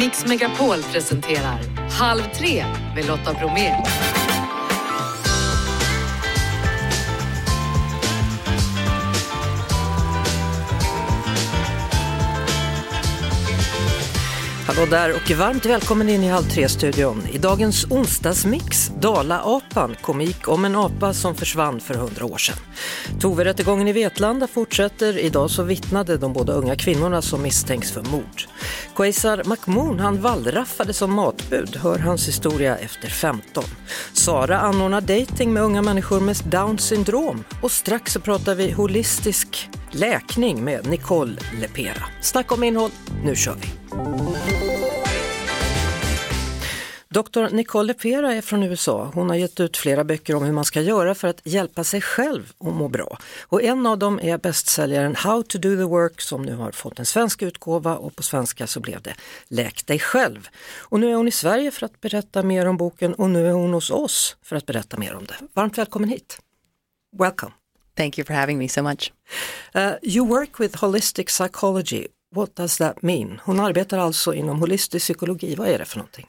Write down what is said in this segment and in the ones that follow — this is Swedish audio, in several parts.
Mix Megapol presenterar Halv tre med Lotta Bromé. Hallå där och varmt välkommen in i Halv tre-studion. I dagens onsdagsmix, Dala-apan, komik om en apa som försvann för hundra år sedan. Tove-rättegången i Vetlanda fortsätter. Idag så vittnade de båda unga kvinnorna som misstänks för mord. Quasar McMoon han wallraffade som matbud. Hör hans historia efter 15. Sara anordnar dating med unga människor med Down syndrom. Och strax så pratar vi holistisk läkning med Nicole Lepera. Snacka om innehåll, nu kör vi! Dr. Nicole Lepera är från USA. Hon har gett ut flera böcker om hur man ska göra för att hjälpa sig själv att må bra. Och en av dem är bästsäljaren How to do the work som nu har fått en svensk utgåva och på svenska så blev det Läk dig själv. Och nu är hon i Sverige för att berätta mer om boken och nu är hon hos oss för att berätta mer om det. Varmt välkommen hit! Welcome! Thank you for having me so much. Uh, you work with holistic psychology. What does that mean? Hon arbetar alltså inom holistisk psykologi. Vad är det för någonting?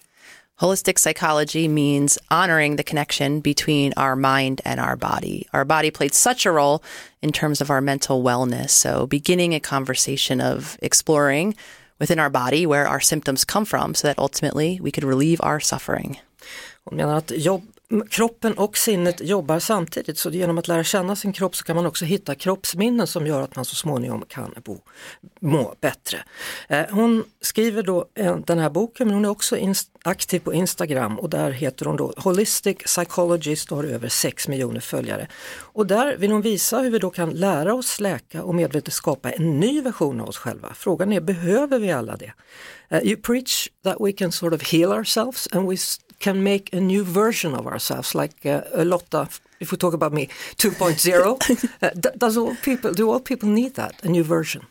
Holistic psychology means honoring the connection between our mind and our body. Our body played such a role in terms of our mental wellness. So, beginning a conversation of exploring within our body where our symptoms come from so that ultimately we could relieve our suffering. Hon menar att jobb, kroppen och sinnet jobbar samtidigt så genom att lära känna sin kropp så kan man också hitta kroppsminnen som gör att man så småningom kan bo, må bättre. Eh, hon skriver då eh, den här boken men hon är också aktiv på Instagram och där heter hon då Holistic Psychologist och har över 6 miljoner följare. Och där vill hon visa hur vi då kan lära oss läka och medvetet skapa en ny version av oss själva. Frågan är, behöver vi alla det? Eh, you preach that we can sort of heal ourselves and we can make a new version of ourselves, like uh, a Lotta, if we talk about me, 2.0. uh, does all people, do all people need that, a new version?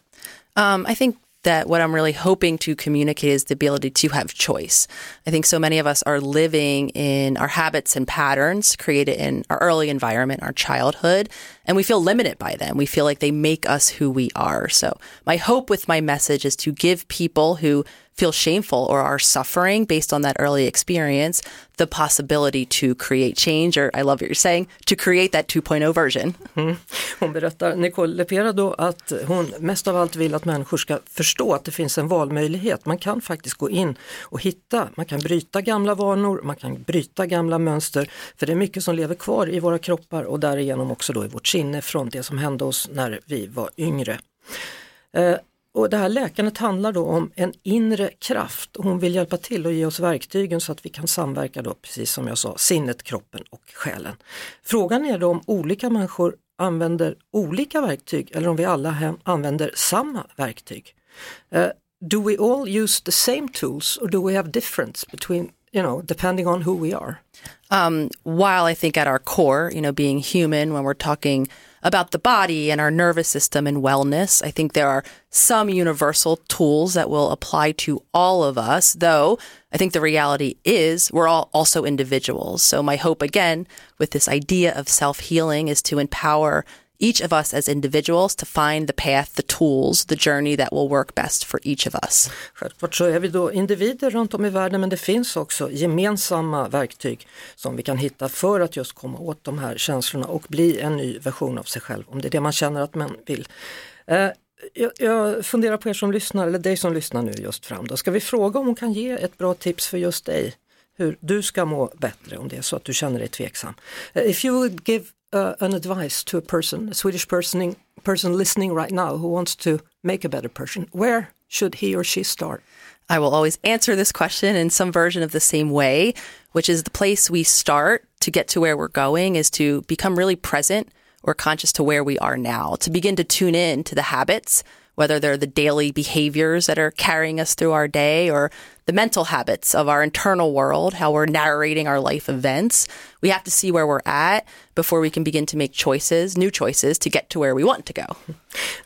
Um, I think that what I'm really hoping to communicate is the ability to have choice. I think so many of us are living in our habits and patterns created in our early environment, our childhood, and we feel limited by them. We feel like they make us who we are. So, my hope with my message is to give people who feel shameful or are suffering based on that early experience the possibility to create change, or I love what you're saying, to create that 2.0 version. Mm. Hon berättar, Nicole Lepera då, att hon mest av allt vill att människor ska förstå att det finns en valmöjlighet. Man kan faktiskt gå in och hitta, man kan bryta gamla vanor, man kan bryta gamla mönster, för det är mycket som lever kvar i våra kroppar och därigenom också då i vårt sinne från det som hände oss när vi var yngre. Eh, och det här läkandet handlar då om en inre kraft. och Hon vill hjälpa till och ge oss verktygen så att vi kan samverka då, precis som jag sa, sinnet, kroppen och själen. Frågan är då om olika människor använder olika verktyg eller om vi alla använder samma verktyg. Uh, do we all use the same tools or do we have difference between, you know, depending on who we are? Um, while I think at our core, you know, being human when we're talking about the body and our nervous system and wellness. I think there are some universal tools that will apply to all of us, though I think the reality is we're all also individuals. So my hope again with this idea of self healing is to empower each of us as individuals to find the path, the tools, the journey that will work best for each of us. Självklart så är vi då individer runt om i världen men det finns också gemensamma verktyg som vi kan hitta för att just komma åt de här känslorna och bli en ny version av sig själv om det är det man känner att man vill. Eh, jag, jag funderar på er som lyssnar, eller dig som lyssnar nu just fram då. Ska vi fråga om hon kan ge ett bra tips för just dig? Hur du ska må bättre om det är så att du känner dig tveksam. Eh, if you would give uh, an advice to a person, a Swedish person, person listening right now who wants to make a better person, where should he or she start? I will always answer this question in some version of the same way, which is the place we start to get to where we're going is to become really present or conscious to where we are now, to begin to tune in to the habits, whether they're the daily behaviors that are carrying us through our day or the mental habits of our internal world, how we're narrating our life events. We have to see where we're at before we can begin to make choices, new choices to get to where we want to go.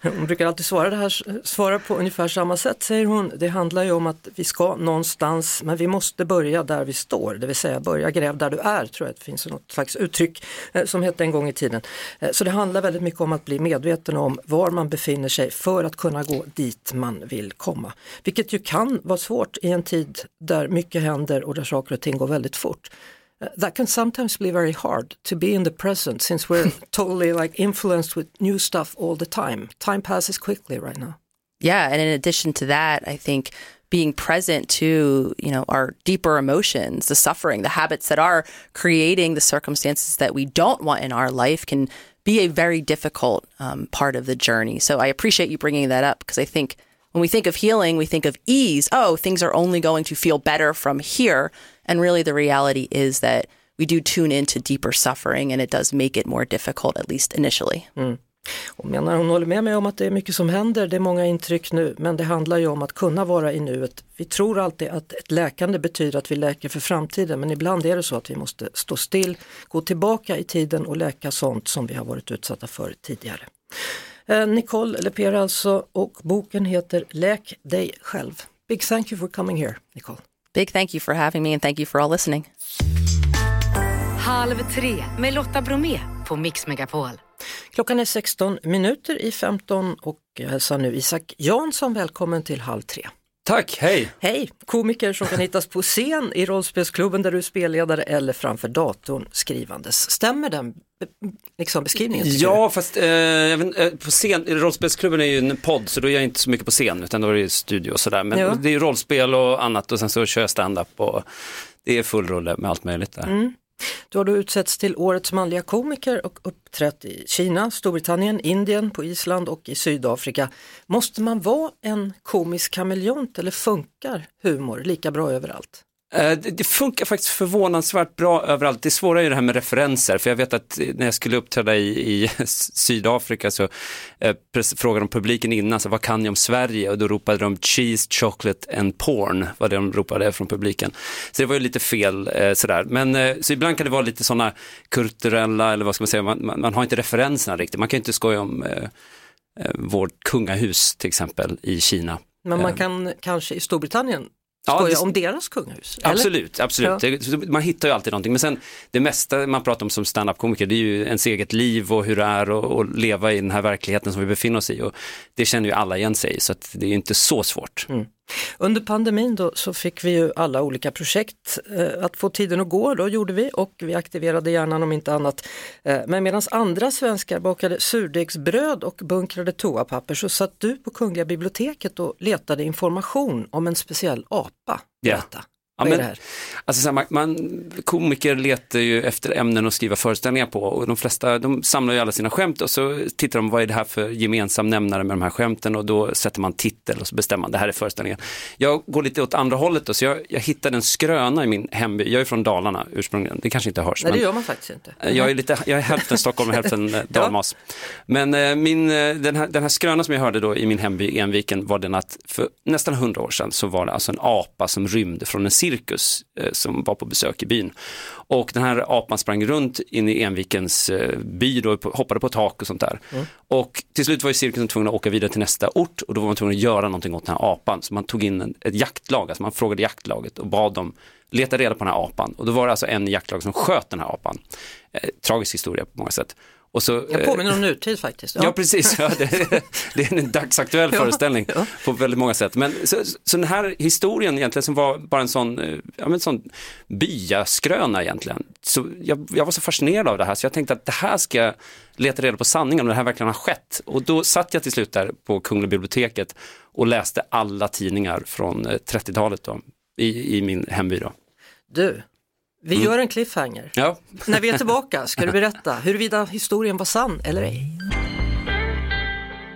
Hon brukar alltid svara, det här, svara på ungefär samma sätt säger hon. Det handlar ju om att vi ska någonstans men vi måste börja där vi står, det vill säga börja gräv där du är tror jag det finns något slags uttryck eh, som hette en gång i tiden. Eh, så det handlar väldigt mycket om att bli medveten om var man befinner sig för att kunna gå dit man vill komma. Vilket ju kan vara svårt i en tid där mycket händer och där saker och ting går väldigt fort. Uh, that can sometimes be very hard to be in the present since we're totally like influenced with new stuff all the time. Time passes quickly right now. Yeah, and in addition to that, I think being present to, you know, our deeper emotions, the suffering, the habits that are creating the circumstances that we don't want in our life can be a very difficult um, part of the journey. So I appreciate you bringing that up because I think when we think of healing, we think of ease. Oh, things are only going to feel better from here. And really, the reality is that we do tune into deeper suffering and it does make it more difficult, at least initially. Mm. Hon menar hon håller med mig om att det är mycket som händer, det är många intryck nu, men det handlar ju om att kunna vara i nuet. Vi tror alltid att ett läkande betyder att vi läker för framtiden, men ibland är det så att vi måste stå still, gå tillbaka i tiden och läka sånt som vi har varit utsatta för tidigare. Eh, Nicole Lepera alltså och boken heter Läk dig själv. Big thank you for coming here, Nicole. Big thank you for having me and thank you for all listening. Halv tre med Lotta Bromé på Mix Megapol. Klockan är 16 minuter i 15 och jag hälsar nu Isak Jansson välkommen till Halv tre. Tack, hej! Hej! Komiker som kan hittas på scen i rollspelsklubben där du är spelledare eller framför datorn skrivandes. Stämmer den liksom, beskrivningen? Ja, du? fast eh, vet, på scen, rollspelsklubben är ju en podd så då är jag inte så mycket på scen utan då är det studio och sådär. Men ja. det är ju rollspel och annat och sen så kör jag stand-up och det är full rulle med allt möjligt där. Mm. Du har då utsetts till årets manliga komiker och uppträtt i Kina, Storbritannien, Indien, på Island och i Sydafrika. Måste man vara en komisk kameleont eller funkar humor lika bra överallt? Eh, det funkar faktiskt förvånansvärt bra överallt. Det svåra är det här med referenser, för jag vet att när jag skulle uppträda i, i Sydafrika så eh, frågade de publiken innan, så, vad kan ni om Sverige? Och då ropade de cheese, chocolate and porn, var det de ropade från publiken. Så det var ju lite fel eh, sådär. Men eh, så ibland kan det vara lite sådana kulturella, eller vad ska man säga, man, man, man har inte referenserna riktigt. Man kan ju inte skoja om eh, eh vårt kungahus till exempel i Kina. Men man kan kanske i Storbritannien skoja ja, det... om deras kungahus? Absolut, eller? absolut. Ja. man hittar ju alltid någonting. Men sen det mesta man pratar om som standup-komiker det är ju ens eget liv och hur det är att leva i den här verkligheten som vi befinner oss i. Och det känner ju alla igen sig i så det är inte så svårt. Mm. Under pandemin då så fick vi ju alla olika projekt eh, att få tiden att gå, då gjorde vi och vi aktiverade hjärnan om inte annat. Eh, men medan andra svenskar bakade surdegsbröd och bunkrade toapapper så satt du på Kungliga biblioteket och letade information om en speciell apa. Berätta. Ja, men, alltså, så här, man, man, komiker letar ju efter ämnen att skriva föreställningar på och de flesta de samlar ju alla sina skämt och så tittar de vad är det här för gemensam nämnare med de här skämten och då sätter man titel och så bestämmer man det här är föreställningen. Jag går lite åt andra hållet då, så jag, jag hittade en skröna i min hemby, jag är från Dalarna ursprungligen, det kanske inte hörs. Nej det gör man faktiskt inte. Jag är, lite, jag är hälften Stockholm och hälften dalmas. ja. Men eh, min, eh, den, här, den här skrönan som jag hörde då i min hemby Enviken var den att för nästan hundra år sedan så var det alltså en apa som rymde från en cirkus eh, som var på besök i byn. Och den här apan sprang runt in i Envikens eh, by och hoppade på tak och sånt där. Mm. Och till slut var ju cirkusen tvungen att åka vidare till nästa ort och då var man tvungen att göra någonting åt den här apan. Så man tog in en, ett jaktlag, alltså man frågade jaktlaget och bad dem leta reda på den här apan. Och då var det alltså en jaktlag som sköt den här apan. Eh, tragisk historia på många sätt. Och så, jag påminner om nutid faktiskt. Ja, ja precis, ja, det, det, är en dagsaktuell föreställning ja. på väldigt många sätt. Men så, så den här historien egentligen som var bara en sån, eh, ja, men sån byaskröna egentligen. Så jag, jag var så fascinerad av det här så jag tänkte att det här ska jag leta reda på sanningen om det här verkligen har skett. Och då satt jag till slut där på Kungliga biblioteket och läste alla tidningar från 30-talet eh, då, i, i min hemby. Då. Du, vi mm. gör en cliffhanger. Ja. När vi är tillbaka ska du berätta huruvida historien var sann eller ej.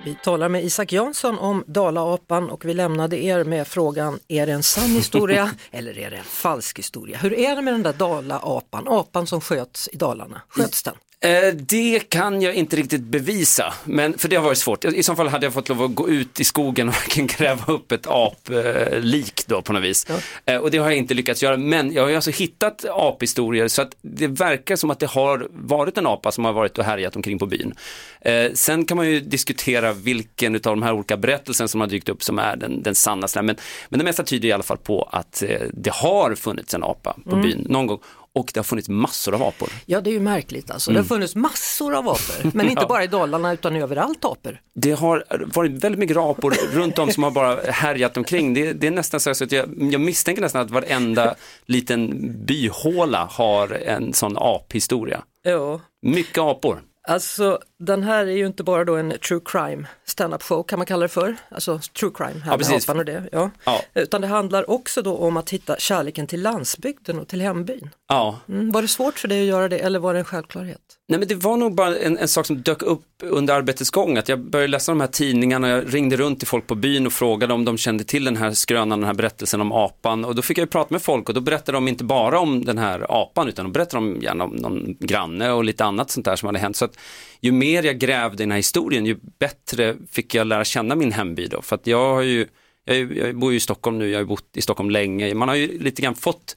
Vi talar med Isak Jansson om Dalaapan och vi lämnade er med frågan, är det en sann historia eller är det en falsk historia? Hur är det med den där Dalaapan, apan som sköts i Dalarna? Sköts den? Eh, det kan jag inte riktigt bevisa, men, för det har varit svårt. I så fall hade jag fått lov att gå ut i skogen och gräva upp ett aplik då på något vis. Ja. Eh, och det har jag inte lyckats göra, men jag har alltså hittat aphistorier så att det verkar som att det har varit en apa som har varit och härjat omkring på byn. Eh, sen kan man ju diskutera vilken av de här olika berättelserna som har dykt upp som är den, den sannaste, men, men det mesta tyder i alla fall på att det har funnits en apa på mm. byn någon gång och det har funnits massor av apor. Ja det är ju märkligt alltså. Det har funnits massor av apor, men inte Ja. bara i Dalarna utan överallt apor. Det har varit väldigt mycket apor runt om som har bara härjat omkring. Det, det är nästan så att jag, jag misstänker nästan att varenda liten byhåla har en sån aphistoria. Ja. Mycket apor. Alltså den här är ju inte bara då en true crime stand-up show kan man kalla det för. Alltså true crime, här Ja, precis. och det. Ja. Ja. Utan det handlar också då om att hitta kärleken till landsbygden och till hembyn. Ja, Mm. Var det svårt för dig att göra det eller var det en självklarhet? Nej men det var nog bara en, en sak som dök upp under arbetets gång, att jag började läsa de här tidningarna, jag ringde runt till folk på byn och frågade om de kände till den här skrönan, den här berättelsen om apan och då fick jag ju prata med folk och då berättade de inte bara om den här apan utan de berättade om gärna om någon granne och lite annat sånt där som hade hänt. Så att ju mer mer jag grävde i den här historien, ju bättre fick jag lära känna min hemby då, för att jag har ju jag, jag bor ju i Stockholm nu, jag har bott i Stockholm länge, man har ju lite grann fått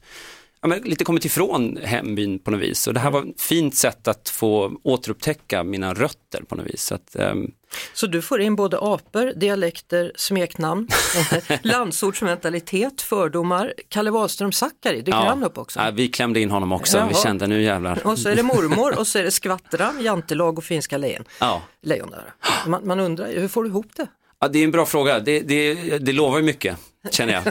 ja, men lite kommit ifrån hembyn på något vis. Och det här var ett fint sätt att få återupptäcka mina rötter på något vis. Så att, ehm, Så du får in både apor, dialekter, smeknamn, landsortsmentalitet, fördomar. Kalle Wahlström Zackari dyker han upp också. ja, vi klämde in honom också, vi Jaha. kände nu jävlar. Och så är det mormor och så är det skvattran, jantelag och finska lejon. Ja. lejon. Man, man undrar hur får du ihop det? Ja, det är en bra fråga, det, det, det lovar ju mycket, känner jag.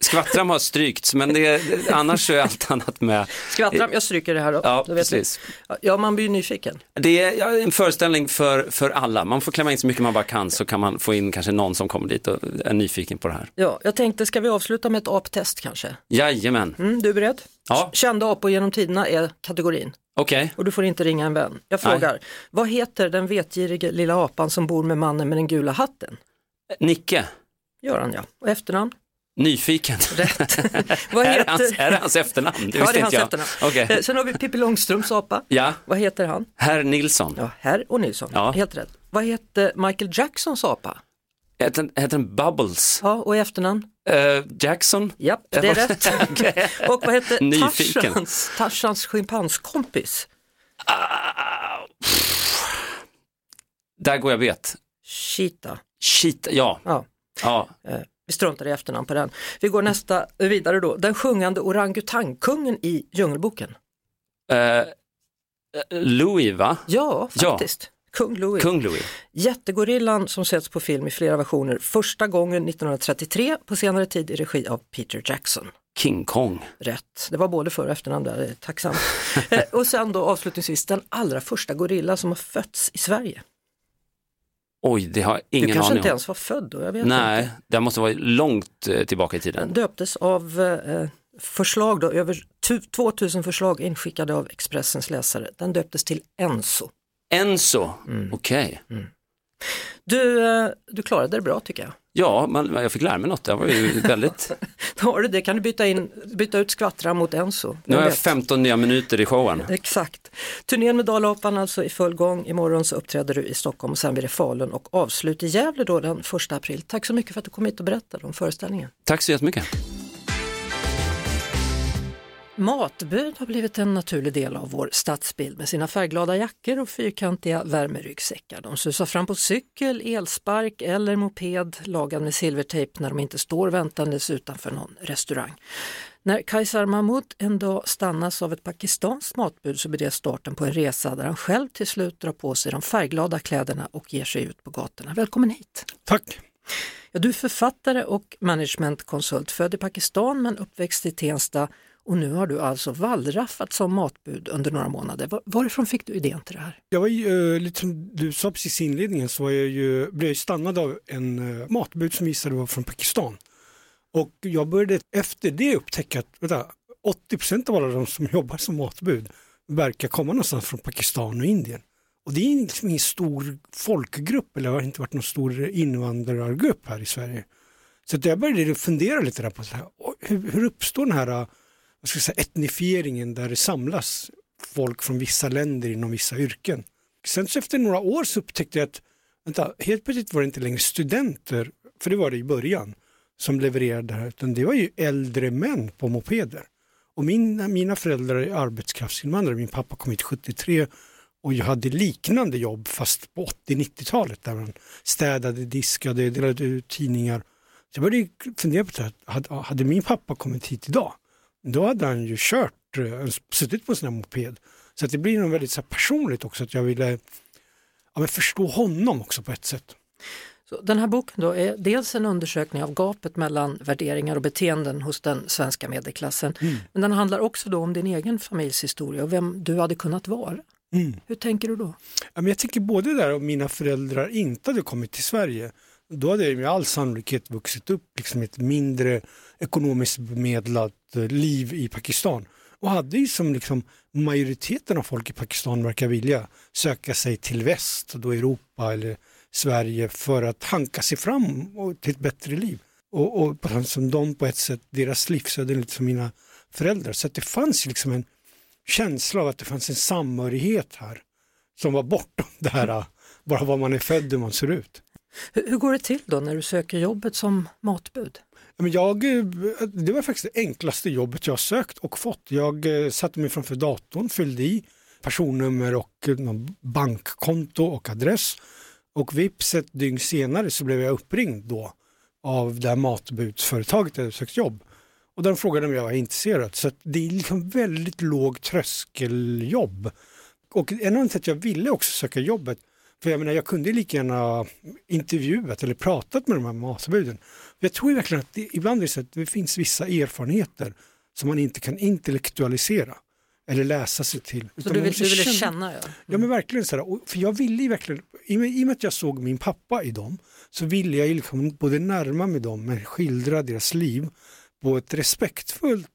Skvattram har strykts, men det, annars är allt annat med. Skvattram, jag stryker det här då. Ja, då vet precis. Ja, man blir nyfiken. Det är en föreställning för, för alla, man får klämma in så mycket man bara kan så kan man få in kanske någon som kommer dit och är nyfiken på det här. Ja, jag tänkte, ska vi avsluta med ett aptest kanske? Jajamän, Mm, du är beredd? Ja. Kända apor genom tiderna är kategorin. okej. Och du får inte ringa en vän. Jag Nej. frågar, vad heter den vetgirige lilla apan som bor med mannen med den gula hatten? Nicke, Göran ja. Och efternamn? nyfiken. Rätt. vad Är det, heter... hans, är det hans efternamn? Det Ja, det är hans jag. efternamn. Okej. Eh, Sen har vi Pippi Långstrumps apa. Ja, Vad heter han? herr Nilsson. Ja, Herr och Nilsson. Ja. Helt rätt. Vad heter Michael Jacksons apa? Heter den- heter Bubbles? Ja, och i efternamn? Eh, Jackson? Ja, det är rätt. Okej. Och vad heter Nyfiken. Tarzans, Tarzans schimpanskompis? Där går jag vet. Cheetah. Shit, ja. Ja. Ja. Eh, vi struntar i efternamn på den. Vi går nästa vidare då. Den sjungande orangutangkungen i Djungelboken. Eh, Louis va? Ja, Ja. faktiskt. Kung Louis. Kung Louis. Jättegorillan som sätts på film i flera versioner. Första gången 1933, på senare tid i regi av Peter Jackson. King Kong. Rätt, det var både för och efternamn där. Eh, och sen då avslutningsvis den allra första gorilla som har fötts i Sverige. Oj, det har jag Du ingen kanske aning inte om. ens var född då, jag vet Nej, inte. det måste vara långt eh, tillbaka i tiden. Den döptes av eh, förslag då, över tu- 2000 förslag inskickade av Expressens läsare. Den döptes till Enso. Enso, Mm. okej. Du, eh, du klarade det bra tycker jag. Ja, man, jag fick lära mig något. Det var ju väldigt... Då har du det, kan du byta, in, byta ut Skvattra mot Enso. Nu har jag vet? 15 nya minuter i showen. Exakt. Turnén med Dalapan alltså i full gång. Imorgon så uppträder du i Stockholm och sen blir det Falun och avslut i Gävle då den 1 april. Tack så mycket för att du kom hit och berättade om föreställningen. Tack så jättemycket. Matbud har blivit en naturlig del av vår stadsbild med sina färgglada jackor och fyrkantiga värmeryggsäckar. De susar fram på cykel, elspark eller moped lagad med silvertejp när de inte står väntandes utanför någon restaurang. När Kaisar Mahmud en dag stannas av ett pakistanskt matbud så blir det starten på en resa där han själv till slut drar på sig de färgglada kläderna och ger sig ut på gatorna. Välkommen hit! Tack. Ja, du är författare och managementkonsult, född i Pakistan men uppväxt i Tensta och nu har du alltså wallraffat som matbud under några månader. Varifrån fick du idén till det här? Jag var ju, eh, lite som du sa precis i inledningen så var jag ju, blev jag stannad av en eh, matbud som visade var från Pakistan. Och jag började efter det upptäcka att vänta, 80% av alla de som jobbar som matbud verkar komma någonstans från Pakistan och Indien. Och det är liksom ingen stor folkgrupp eller har inte varit någon stor invandrargrupp här i Sverige. Så att jag började fundera lite där på så här, hur, hur uppstår den här vad ska jag säga, etnifieringen där det samlas folk från vissa länder inom vissa yrken. Sen så efter några år så upptäckte jag att vänta, helt plötsligt var det inte längre studenter, för det var det i början, som levererade det här, utan det var ju äldre män på mopeder. Och min, mina föräldrar är arbetskraftsinvandrare, min pappa kom hit 73 och jag hade liknande jobb fast på 80-90-talet där man städade, diskade, delade ut tidningar. Så jag började fundera på det här, hade, hade min pappa kommit hit idag, då hade han ju kört eh, suttit på en sån här moped. Så att det blir nog väldigt så personligt också att jag ville ja, förstå honom också på ett sätt. Så den här boken då är dels en undersökning av gapet mellan värderingar och beteenden hos den svenska medelklassen. Mm. Men den handlar också då om din egen familjs historia och vem du hade kunnat vara. Mm. Hur tänker du då? Ja, men jag tänker både där om mina föräldrar inte hade kommit till Sverige. Då hade jag med all sannolikhet vuxit upp liksom ett mindre ekonomiskt bemedlat eh, liv i Pakistan. Och hade ju som liksom majoriteten av folk i Pakistan verkar vilja söka sig till väst, då Europa eller Sverige för att hanka sig fram och till ett bättre liv. Och, och som de på ett sätt, deras livsöden lite som mina föräldrar. Så det fanns liksom en känsla av att det fanns en samhörighet här som var bortom det här, bara vad man är född, hur man ser ut. Hur, hur går det till då när du söker jobbet som matbud? Jag, eh, det var faktiskt det enklaste jobbet jag sökt och fått. Jag eh, satte mig framför datorn, fyllde i personnummer och eh, bankkonto och adress. Och vips ett dygn senare så blev jag uppringd då av det här matbudsföretaget där jag sökt jobb. Och de frågade om jag var intresserad. Så att det är liksom väldigt låg tröskeljobb. Och en anledning till att jag ville också söka jobbet, för jag menar jag kunde lika gärna intervjuat eller pratat med de här matbuden. Jag tror verkligen att det, ibland är det så att det finns vissa erfarenheter som man inte kan intellektualisera eller läsa sig till. Så du, vill, du ville känna, ja. Ja men verkligen så här, för jag ville verkligen, i och med, i och med att jag såg min pappa i dem, så ville jag liksom både närma mig dem men skildra deras liv på ett respektfullt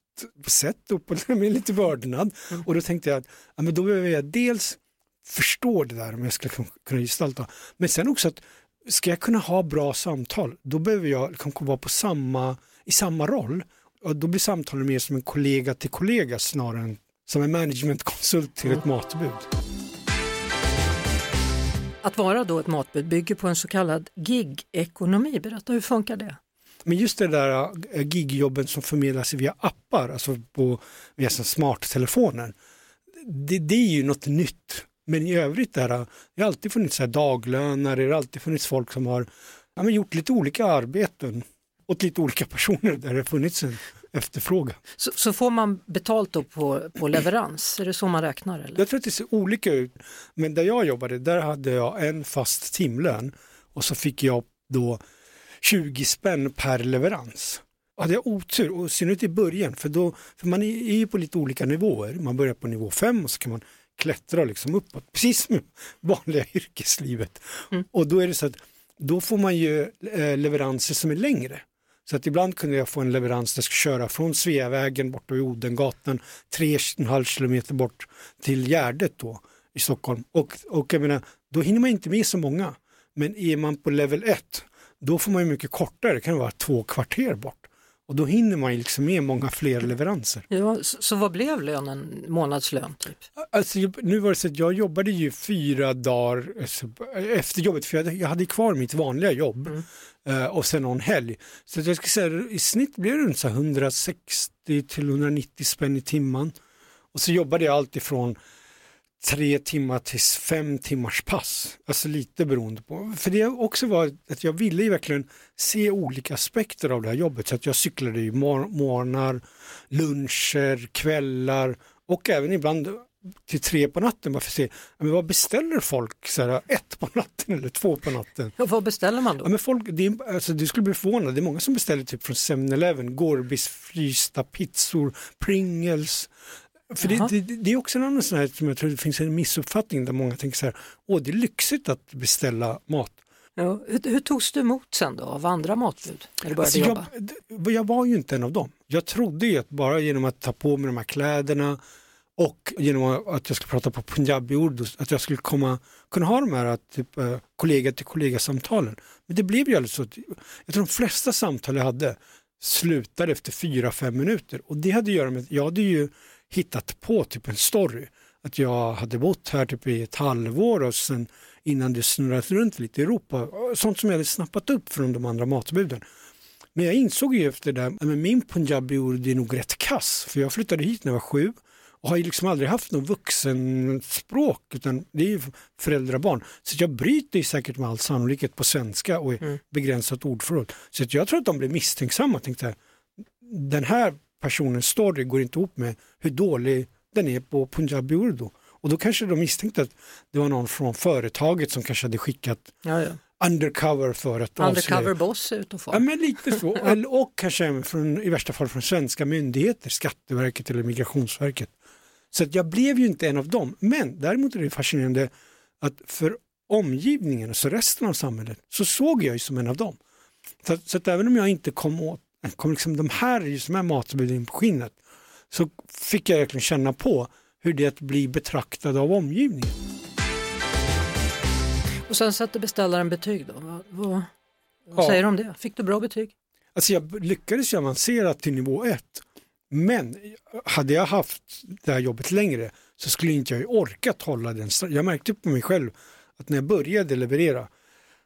sätt och på, med lite vördnad. Och då tänkte jag att ja, men då behöver jag dels förstå det där om jag ska kunna gestalta, men sen också att ska jag kunna ha bra samtal, då behöver jag liksom vara på samma, i samma roll. Och då blir samtalen mer som en kollega till kollega snarare än som en managementkonsult till ett matbud. Att vara då ett matbud bygger på en så kallad gig-ekonomi. Berätta, hur funkar det? Men just det där äh, gigjobben som förmedlas via appar, alltså på, via smarttelefoner, det, det är ju något nytt. Men i övrigt där, äh, det har alltid funnits så daglönare, det har alltid funnits folk som har ja, men gjort lite olika arbeten åt lite olika personer där det har funnits en efterfrågan. Så, så får man betalt då på, på leverans? Är det så man räknar? Eller? Jag tror att det ser olika ut, men där jag jobbade, där hade jag en fast timlön och så fick jag då 20 spänn per leverans. Hade jag otur, och synnerhet i början, för, då, för man är är ju på lite olika nivåer. Man börjar på nivå 5 och så kan man klättra liksom uppåt, precis som vanliga yrkeslivet. Och då är det så att då får man ju eh, leveranser som är längre. Så att ibland kunde jag få en leverans där jag skulle köra från Sveavägen bort vid Odengatan, tre och en halv kilometer bort till Gärdet då i Stockholm. Och, och jag menar, då hinner man inte med så många. Men är man på level 1, då får man ju mycket kortare, det kan vara två kvarter bort. Och då hinner man ju liksom med många fler leveranser. Ja, så, så vad blev lönen, månadslön? Typ? Alltså, nu var det så att jag jobbade ju fyra dagar alltså, efter jobbet, för jag hade, kvar mitt vanliga jobb eh, och sen någon helg. Så att jag ska säga i snitt blev det runt så här 160 till 190 spänn i timmen. Och så jobbade jag allt ifrån tre timmar till fem timmars pass. Alltså lite beroende på. För det också var att jag ville ju verkligen se olika aspekter av det här jobbet. Så att jag cyklade ju mor- morgnar, luncher, kvällar och även ibland till tre på natten bara för att se men vad beställer folk så här, ett på natten eller två på natten. Ja, vad beställer man Ja, då? men folk, det är, alltså, du skulle bli förvånad, det är många som beställer typ från 7-Eleven, Gorbis frysta pizzor, Pringles. För det, det, det är också en annan sån här som jag tror det finns en missuppfattning där många tänker så här, åh det är lyxigt att beställa mat. Ja, hur, hur togs du emot sen då av andra matbud när du började Alltså, jobba? jag, jag var ju inte en av dem. Jag trodde ju att bara genom att ta på mig de här kläderna och genom att jag skulle prata på punjabi urdu, att jag skulle komma, kunna ha de här typ, eh, kollega till kollega samtalen. Men det blev ju aldrig så. att- Jag tror de flesta samtal jag hade slutade efter fyra, fem minuter och det hade att göra med att jag hade ju hittat på typ en story. Att jag hade bott här typ i ett halvår och sen innan det snurrat runt lite i Europa. Sånt som jag hade snappat upp från de andra matbuden. Men jag insåg ju efter det där, men min punjabi är nog rätt kass. För jag flyttade hit när jag var sju och har ju liksom aldrig haft något vuxenspråk utan det är ju föräldrar och barn. Så jag bryter säkert med all sannolikhet på svenska och är begränsat ordförråd. Så jag tror att de blev misstänksamma och tänkte den här personens story går inte ihop med hur dålig den är på punjabi urdu. Och då kanske de misstänkte att det var någon från företaget som kanske hade skickat Ja, ja. undercover för att Undercover avslöja. boss ute och Ja far. men lite så, och kanske även från, i värsta fall från svenska myndigheter, Skatteverket eller Migrationsverket. Så att jag blev ju inte en av dem, men däremot är det fascinerande att för omgivningen, alltså resten av samhället, så såg jag ju som en av dem. Så, så att även om jag inte kom åt kom liksom de här, just de här matbuden på skinnet, så fick jag verkligen känna på hur det är att bli betraktad av omgivningen. Och sen sätter beställaren betyg då. Vad, vad, vad säger du om det? Fick du bra betyg? Alltså jag lyckades ju avancera till nivå ett. Men hade jag haft det här jobbet längre så skulle inte jag orkat hålla den. Jag märkte på mig själv att när jag började leverera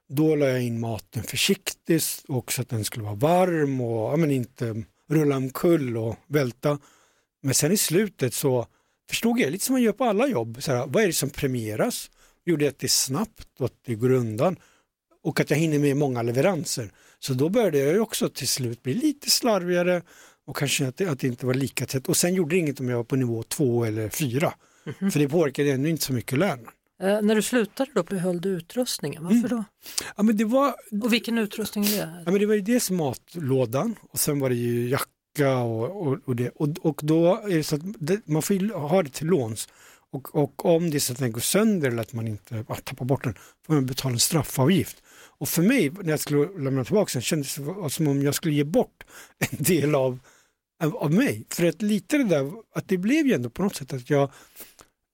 då la jag in maten försiktigt och så att den skulle vara varm och ja, men inte rulla omkull och välta. Men sen i slutet så förstod jag, lite som man gör på alla jobb, så här, vad är det som premieras? Gjorde jag att det är snabbt och att det går undan och att jag hinner med många leveranser. Så då började jag också till slut bli lite slarvigare och kanske att det, att det inte var lika tätt. Och sen gjorde det inget om jag var på nivå två eller fyra. För det påverkade ännu inte så mycket lönen. Eh, när du slutade då behöll du utrustningen. Varför Mm. då? Ja, men det, var, Och vilken utrustning är det? ja, men det var ju dels matlådan och sen var det ju jacka och, och, och det. Och, och då är det så att det, man får ju ha det till låns. Och, och om det är så att den går sönder eller att man inte ja, tappar bort den får man betala en straffavgift. Och för mig när jag skulle lämna tillbaka den kändes det som om jag skulle ge bort en del av, av, av mig. För att lite det där, att det blev ju ändå på något sätt att jag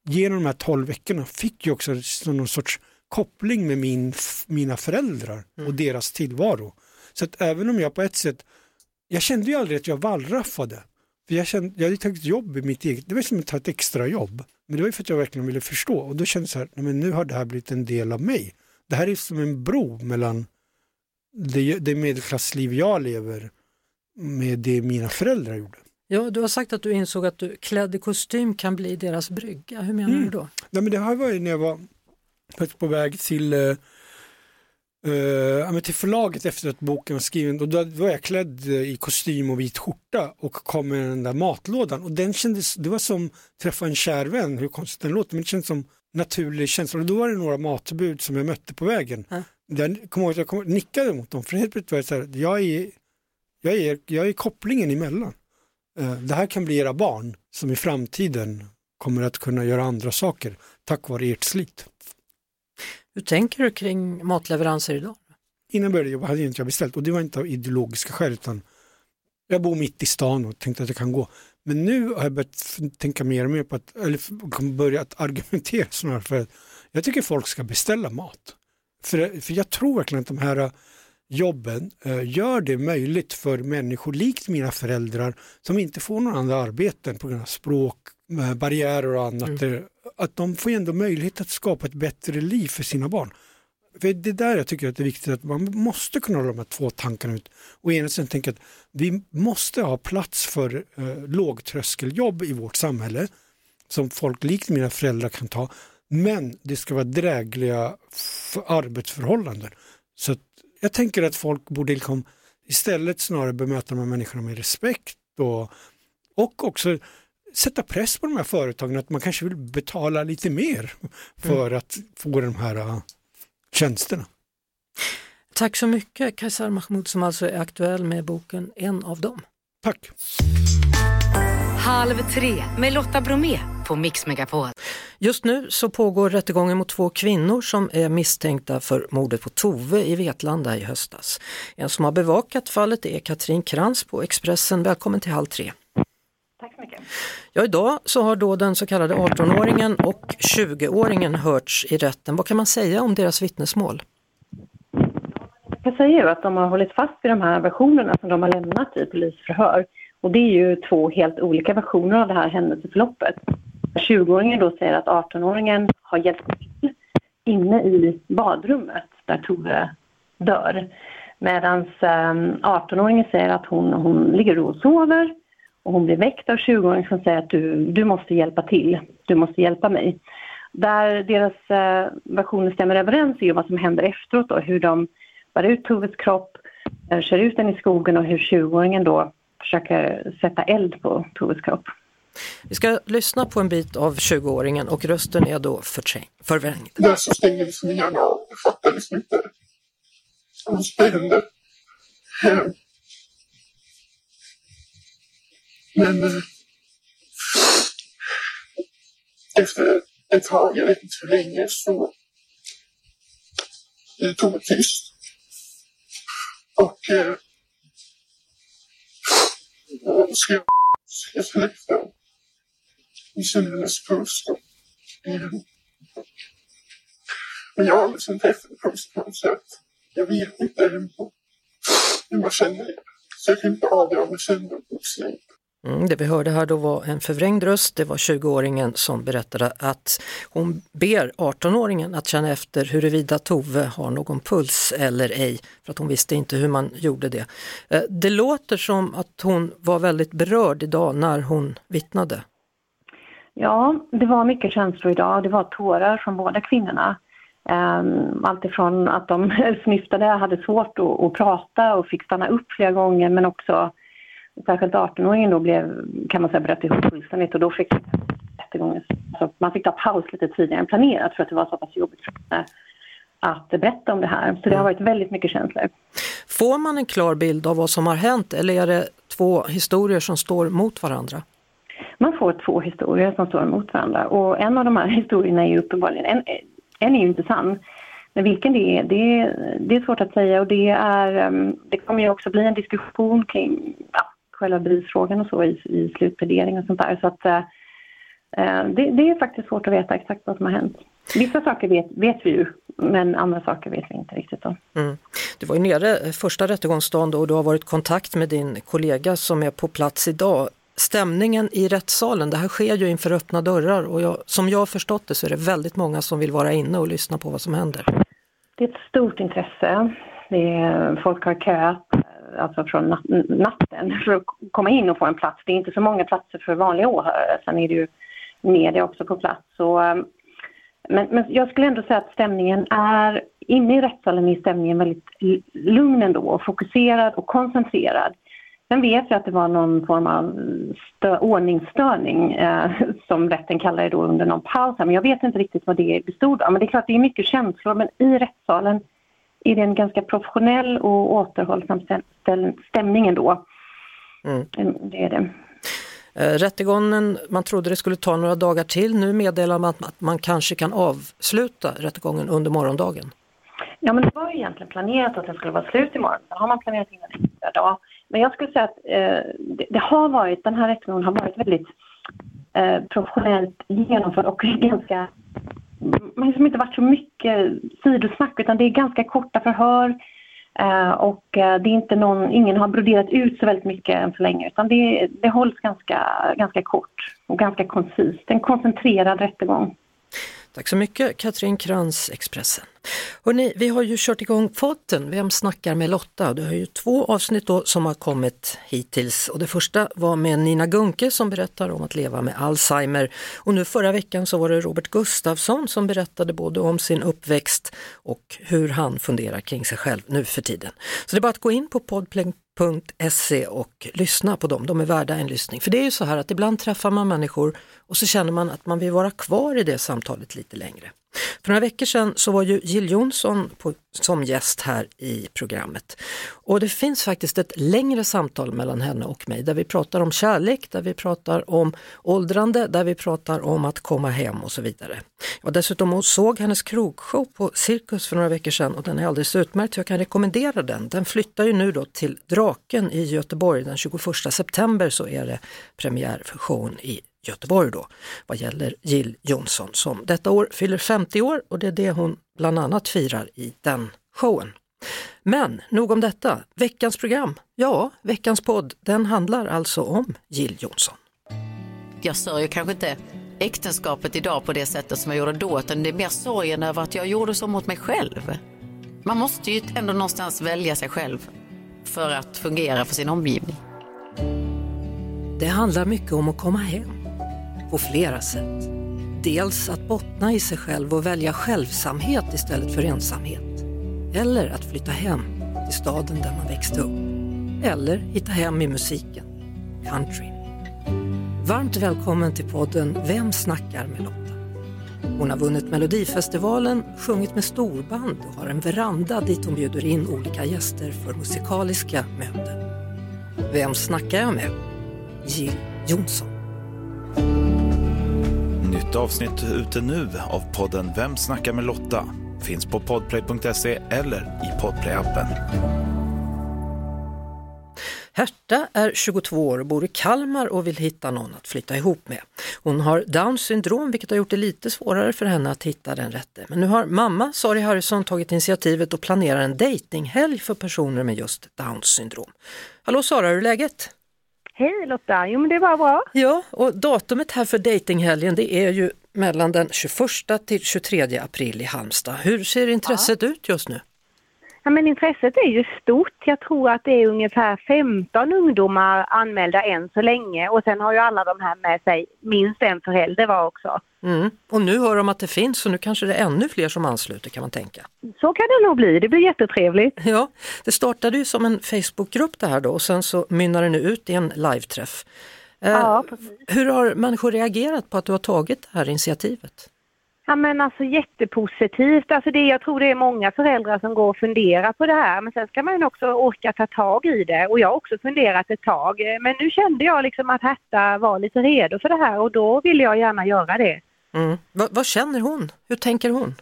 genom de här tolv veckorna fick ju också någon sorts koppling med min, mina föräldrar och deras tillvaro. Så att även om jag på ett sätt, jag kände ju aldrig att jag wallraffade. För jag, kände, jag hade tagit jobb i mitt eget, det var som att ta ett extra jobb. Men det var ju för att jag verkligen ville förstå och då kände jag så här, nej men nu har det här blivit en del av mig. Det här är som en bro mellan det, det medelklassliv jag lever med det mina föräldrar gjorde. Ja, du har sagt att du insåg att du klädd i kostym kan bli deras brygga. Hur menar Mm. du då? Nej, men det här var ju när jag var på- väg till, ja, men till förlaget efter att boken var skriven. Och då var jag klädd eh, i kostym och vit skjorta och kom med den där matlådan. Och den kändes, det var som att träffa en kär vän, hur konstigt den låter, men det kändes som naturlig känsla. Och då var det några matbud som jag mötte på vägen. Ja. Jag kommer ihåg jag kom, nickade mot dem, för helt plötsligt var det så här, jag är, jag är, jag är kopplingen emellan. Eh, Det här kan bli era barn som i framtiden kommer att kunna göra andra saker tack vare ert slit. Hur tänker du kring matleveranser idag? Innan jag började jobba hade inte jag beställt och det var inte av ideologiska skäl utan jag bor mitt i stan och tänkte att det kan gå. Men nu har jag börjat tänka mer och mer på att, eller f- kommer börja att argumentera snarare för att jag tycker folk ska beställa mat. För, för jag tror verkligen att de här jobben eh, gör det möjligt för människor likt mina föräldrar som inte får några andra arbeten på grund av språk, eh, barriärer och annat. eh, Att de får ändå möjlighet att skapa ett bättre liv för sina barn. För det är där jag tycker att det är viktigt att man måste kunna hålla de här två tankarna ut. Och ena sidan tänka att vi måste ha plats för eh, lågtröskeljobb i vårt samhälle som folk likt mina föräldrar kan ta. Men det ska vara drägliga arbetsförhållanden. Så att jag tänker att folk borde liksom istället snarare bemöta de här människorna med respekt och, och också sätta press på de här företagen att man kanske vill betala lite mer för att få de här äh, tjänsterna. Tack så mycket Kaisar Mahmoud som alltså är aktuell med boken En av dem. Tack! Halv tre med Lotta Bromé på Mix Megapol. Just nu så pågår rättegången mot två kvinnor som är misstänkta för mordet på Tove i Vetlanda i höstas. En som har bevakat fallet är Katrin Krantz på Expressen. Välkommen till Halv tre. Tack så mycket. Ja, idag så har då den så kallade 18-åringen och 20-åringen hörts i rätten. Vad kan man säga om deras vittnesmål? Jag säger ju att de har hållit fast vid de här versionerna som de har lämnat i polisförhör. Och det är ju två helt olika versioner av det här händelseförloppet. 20-åringen då säger att 18-åringen har hjälpt till inne i badrummet där Tove dör. Medan 18-åringen ehm, säger att hon, hon ligger och sover och hon blir väckt av 20-åringen som säger att du, du måste hjälpa till, du måste hjälpa mig. Där deras eh, versioner stämmer överens är ju vad som händer efteråt då, hur de bär ut Toves kropp, eh, kör ut den i skogen och hur 20-åringen då försöker sätta eld på Toves kropp. Vi ska lyssna på en bit av 20-åringen och rösten är då förvrängd. Där så stänger liksom hjärnan av. Jag fattar liksom inte vad som hände. Men eh, efter ett tag, jag vet inte hur länge, så det tog det tyst. Och eh, och skrev jag i Jag hennes puls. Men jag har liksom träffat puls på något sätt. Jag vet inte hur man känner. Så jag kan inte avgöra om jag känner pulsen Mm, det vi hörde här då var en förvrängd röst. Det var 20-åringen som berättade att hon ber 18-åringen att känna efter huruvida Tove har någon puls eller ej, för att hon visste inte hur man gjorde det. Eh, det låter som att hon var väldigt berörd idag när hon vittnade. Ja, det var mycket känslor idag. Det var tårar från båda kvinnorna. Ehm, alltifrån att de snyftade, hade svårt att, att prata och fick stanna upp flera gånger men också särskilt 18-åringen då blev, kan man säga, bröt ihop fullständigt och då fick rättegången, alltså man fick ta paus lite tidigare än planerat för att det var så pass jobbigt att berätta om det här. Så det har varit väldigt mycket känslor. Får man en klar bild av vad som har hänt eller är det två historier som står mot varandra? Man får två historier som står emot varandra och en av de här historierna är ju uppenbarligen, en, en är ju inte sann. Men vilken det är, det, det är svårt att säga och det, är, ehm, det kommer ju också bli en diskussion kring ja, själva bevisfrågan och så i, i slutplädering och sånt där. Så att, eh, eh, det, det, är faktiskt svårt att veta exakt vad som har hänt. Vissa saker vet, vet vi ju, men andra saker vet vi inte riktigt om. Mm. Du var ju nere första rättegångsdagen då och du har varit i kontakt med din kollega som är på plats idag. Stämningen i rättssalen, det här sker ju inför öppna dörrar och jag, som jag har förstått det så är det väldigt många som vill vara inne och lyssna på vad som händer. Det är ett stort intresse. Är, folk har köat alltså från natten för att komma in och få en plats. Det är inte så många platser för vanliga åhörare. Sen är det ju media också på plats. Så, ehm, men, men jag skulle ändå säga att stämningen är, inne i rättssalen är stämningen väldigt lugn ändå och fokuserad och koncentrerad. Sen vet jag att det var någon form av stö, ordningsstörning eh, som rätten kallar det då under någon paus här, men jag vet inte riktigt vad det bestod av. Men det är klart, det är mycket känslor, men i rättssalen är det en ganska professionell och återhållsam stämning ändå. Mm. Det är det. Eh, rättegången, man trodde det skulle ta några dagar till. Nu meddelar man att man kanske kan avsluta rättegången under morgondagen. Ja, men det var ju egentligen planerat att den skulle vara slut imorgon. Sen har man planerat in en extra dag. Men jag skulle säga att eh, det, det, har varit, den här rättegången har varit väldigt eh, professionellt genomförd och ganska det har liksom inte varit så mycket sidosnack utan det är ganska korta förhör eh, och eh, det är inte någon, ingen har broderat ut så väldigt mycket än så länge utan det, det hålls ganska, ganska kort och ganska koncist. En koncentrerad rättegång. Tack så mycket Katrin Krantz, Expressen. Hörrni, vi har ju kört igång podden Vem snackar med Lotta? Det har ju två avsnitt då som har kommit hittills och det första var med Nina Gunke som berättar om att leva med Alzheimer och nu förra veckan så var det Robert Gustafsson som berättade både om sin uppväxt och hur han funderar kring sig själv nu för tiden. Så det är bara att gå in på podplay.se och lyssna på dem, de är värda en lyssning. För det är ju så här att ibland träffar man människor och så känner man att man vill vara kvar i det samtalet lite längre. För några veckor sedan så var ju Jill Johnson på, som gäst här i programmet. Och det finns faktiskt ett längre samtal mellan henne och mig där vi pratar om kärlek, där vi pratar om åldrande, där vi pratar om att komma hem och så vidare. Jag dessutom och såg hennes krogshow på Cirkus för några veckor sedan och den är alldeles utmärkt jag kan rekommendera den. Den flyttar ju nu då till Draken i Göteborg den 21 september så är det premiär för showen i Göteborg då, vad gäller Jill Johnson som detta år fyller 50 år och det är det hon bland annat firar i den showen. Men nog om detta. Veckans program, ja, veckans podd, den handlar alltså om Jill Johnson. Jag sörjer kanske inte äktenskapet idag på det sättet som jag gjorde då, utan det är mer sorgen över att jag gjorde så mot mig själv. Man måste ju ändå någonstans välja sig själv för att fungera för sin omgivning. Det handlar mycket om att komma hem på flera sätt. Dels att bottna i sig själv och välja självsamhet istället för ensamhet. Eller att flytta hem till staden där man växte upp. Eller hitta hem i musiken. country. Varmt välkommen till podden Vem snackar med Lotta? Hon har vunnit Melodifestivalen, sjungit med storband och har en veranda dit hon bjuder in olika gäster för musikaliska möten. Vem snackar jag med? Jill Johnson. Nytt avsnitt ute nu av podden Vem snackar med Lotta? Finns på podplay.se eller i podplayappen. Herta är 22 år och bor i Kalmar och vill hitta någon att flytta ihop med. Hon har Downs syndrom vilket har gjort det lite svårare för henne att hitta den rätte. Men nu har mamma Sari Harrison tagit initiativet och planerar en dejtinghelg för personer med just Downs syndrom. Hallå Sara, hur är läget? Hej Lotta, jo men det var bra. Ja, och datumet här för datinghelgen det är ju mellan den 21 till 23 april i Halmstad. Hur ser intresset ja. ut just nu? Ja, men intresset är ju stort. Jag tror att det är ungefär 15 ungdomar anmälda än så länge och sen har ju alla de här med sig minst en förälder var också. Mm. Och nu hör de att det finns och nu kanske det är ännu fler som ansluter kan man tänka. Så kan det nog bli, det blir jättetrevligt. Ja, det startade ju som en Facebookgrupp det här då och sen så mynnar det nu ut i en live-träff. Eh, ja, precis. Hur har människor reagerat på att du har tagit det här initiativet? Ja men alltså jättepositivt. Alltså det, jag tror det är många föräldrar som går och funderar på det här men sen ska man ju också orka ta tag i det och jag har också funderat ett tag. Men nu kände jag liksom att Herta var lite redo för det här och då vill jag gärna göra det. Mm. Va, vad känner hon? Hur tänker hon?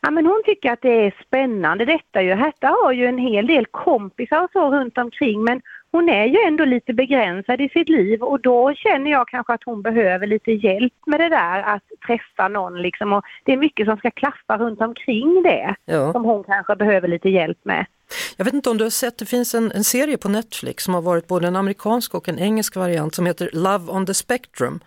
Ja, men hon tycker att det är spännande detta ju. Herta har ju en hel del kompisar och så runt omkring men hon är ju ändå lite begränsad i sitt liv och då känner jag kanske att hon behöver lite hjälp med det där att träffa någon liksom och det är mycket som ska klaffa runt omkring det ja. som hon kanske behöver lite hjälp med. Jag vet inte om du har sett, det finns en, en serie på Netflix som har varit både en amerikansk och en engelsk variant som heter Love on the Spectrum.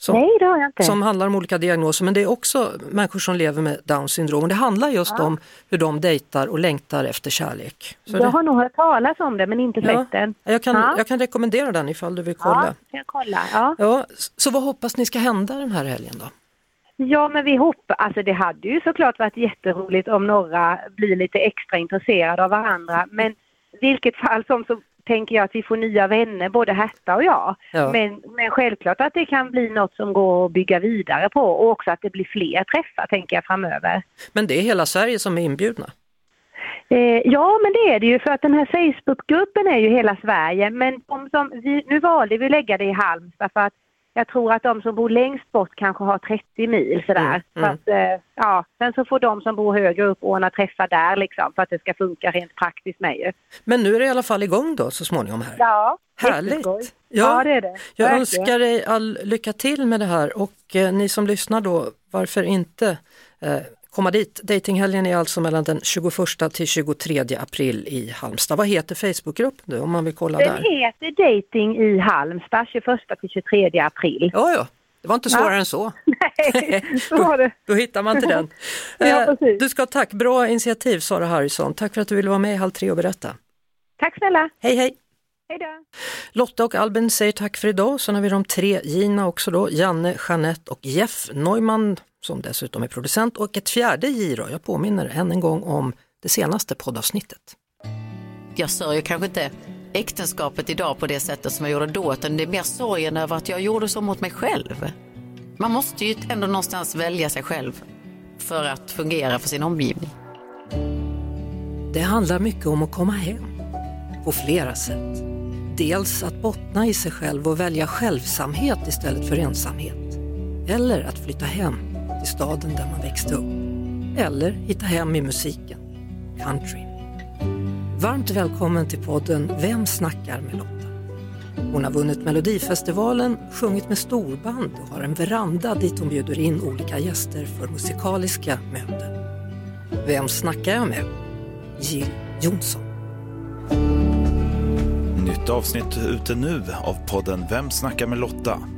Som, Nej, det har jag inte. Som handlar om olika diagnoser men det är också människor som lever med Downs syndrom. Det handlar just ja. om hur de dejtar och längtar efter kärlek. Så jag det... har nog hört talas om det men inte ja. sett den. Jag kan, ja. jag kan rekommendera den ifall du vill kolla. Ja, jag kolla. Ja. Ja, så vad hoppas ni ska hända den här helgen då? Ja, men vi hoppas, alltså det hade ju såklart varit jätteroligt om några blir lite extra intresserade av varandra, men vilket fall som så tänker jag att vi får nya vänner, både Herta och jag. Ja. Men, men självklart att det kan bli något som går att bygga vidare på och också att det blir fler träffar tänker jag framöver. Men det är hela Sverige som är inbjudna? Eh, ja, men det är det ju för att den här Facebookgruppen är ju hela Sverige. Men de som vi, nu valde vi att lägga det i Halmstad för att jag tror att de som bor längst bort kanske har 30 mil sådär. Mm, mm. Att, eh, ja, sen så får de som bor högre upp ordna träffar där liksom för att det ska funka rent praktiskt med ju. Men nu är det i alla fall igång då så småningom här. Ja, Härligt! Ja, ja, det är det. Jag Verkligen. önskar dig all lycka till med det här och eh, ni som lyssnar då, varför inte eh, komma dit. Datinghelgen är alltså mellan den 21 till 23 april i Halmstad. Vad heter Facebookgruppen om man vill kolla den där? Den heter Dating i Halmstad 21 till 23 april. Ja, ja. Det var inte svårare ja. än så. Nej, så var det. Då, då hittar man till den. ja, eh, du ska ha tack, bra initiativ Sara Harrison. Tack för att du ville vara med i Halv tre och berätta. Tack snälla. Hej hej. Hej då. Lotta och Albin säger tack för idag. Sen har vi de tre Gina också då, Janne, Jeanette och Jeff Neumann som dessutom är producent och ett fjärde då. Jag påminner än en gång om det senaste poddavsnittet. Jag sörjer kanske inte äktenskapet idag på det sättet som jag gjorde då, utan det är mer sorgen över att jag gjorde så mot mig själv. Man måste ju ändå någonstans välja sig själv för att fungera för sin omgivning. Det handlar mycket om att komma hem på flera sätt. Dels att bottna i sig själv och välja självsamhet istället för ensamhet. Eller att flytta hem till staden där man växte upp. Eller hitta hem i musiken, country. Varmt välkommen till podden Vem snackar med Lotta? Hon har vunnit Melodifestivalen, sjungit med storband och har en veranda dit hon bjuder in olika gäster för musikaliska möten. Vem snackar jag med? Jill Johnson. Nytt avsnitt ute nu av podden Vem snackar med Lotta?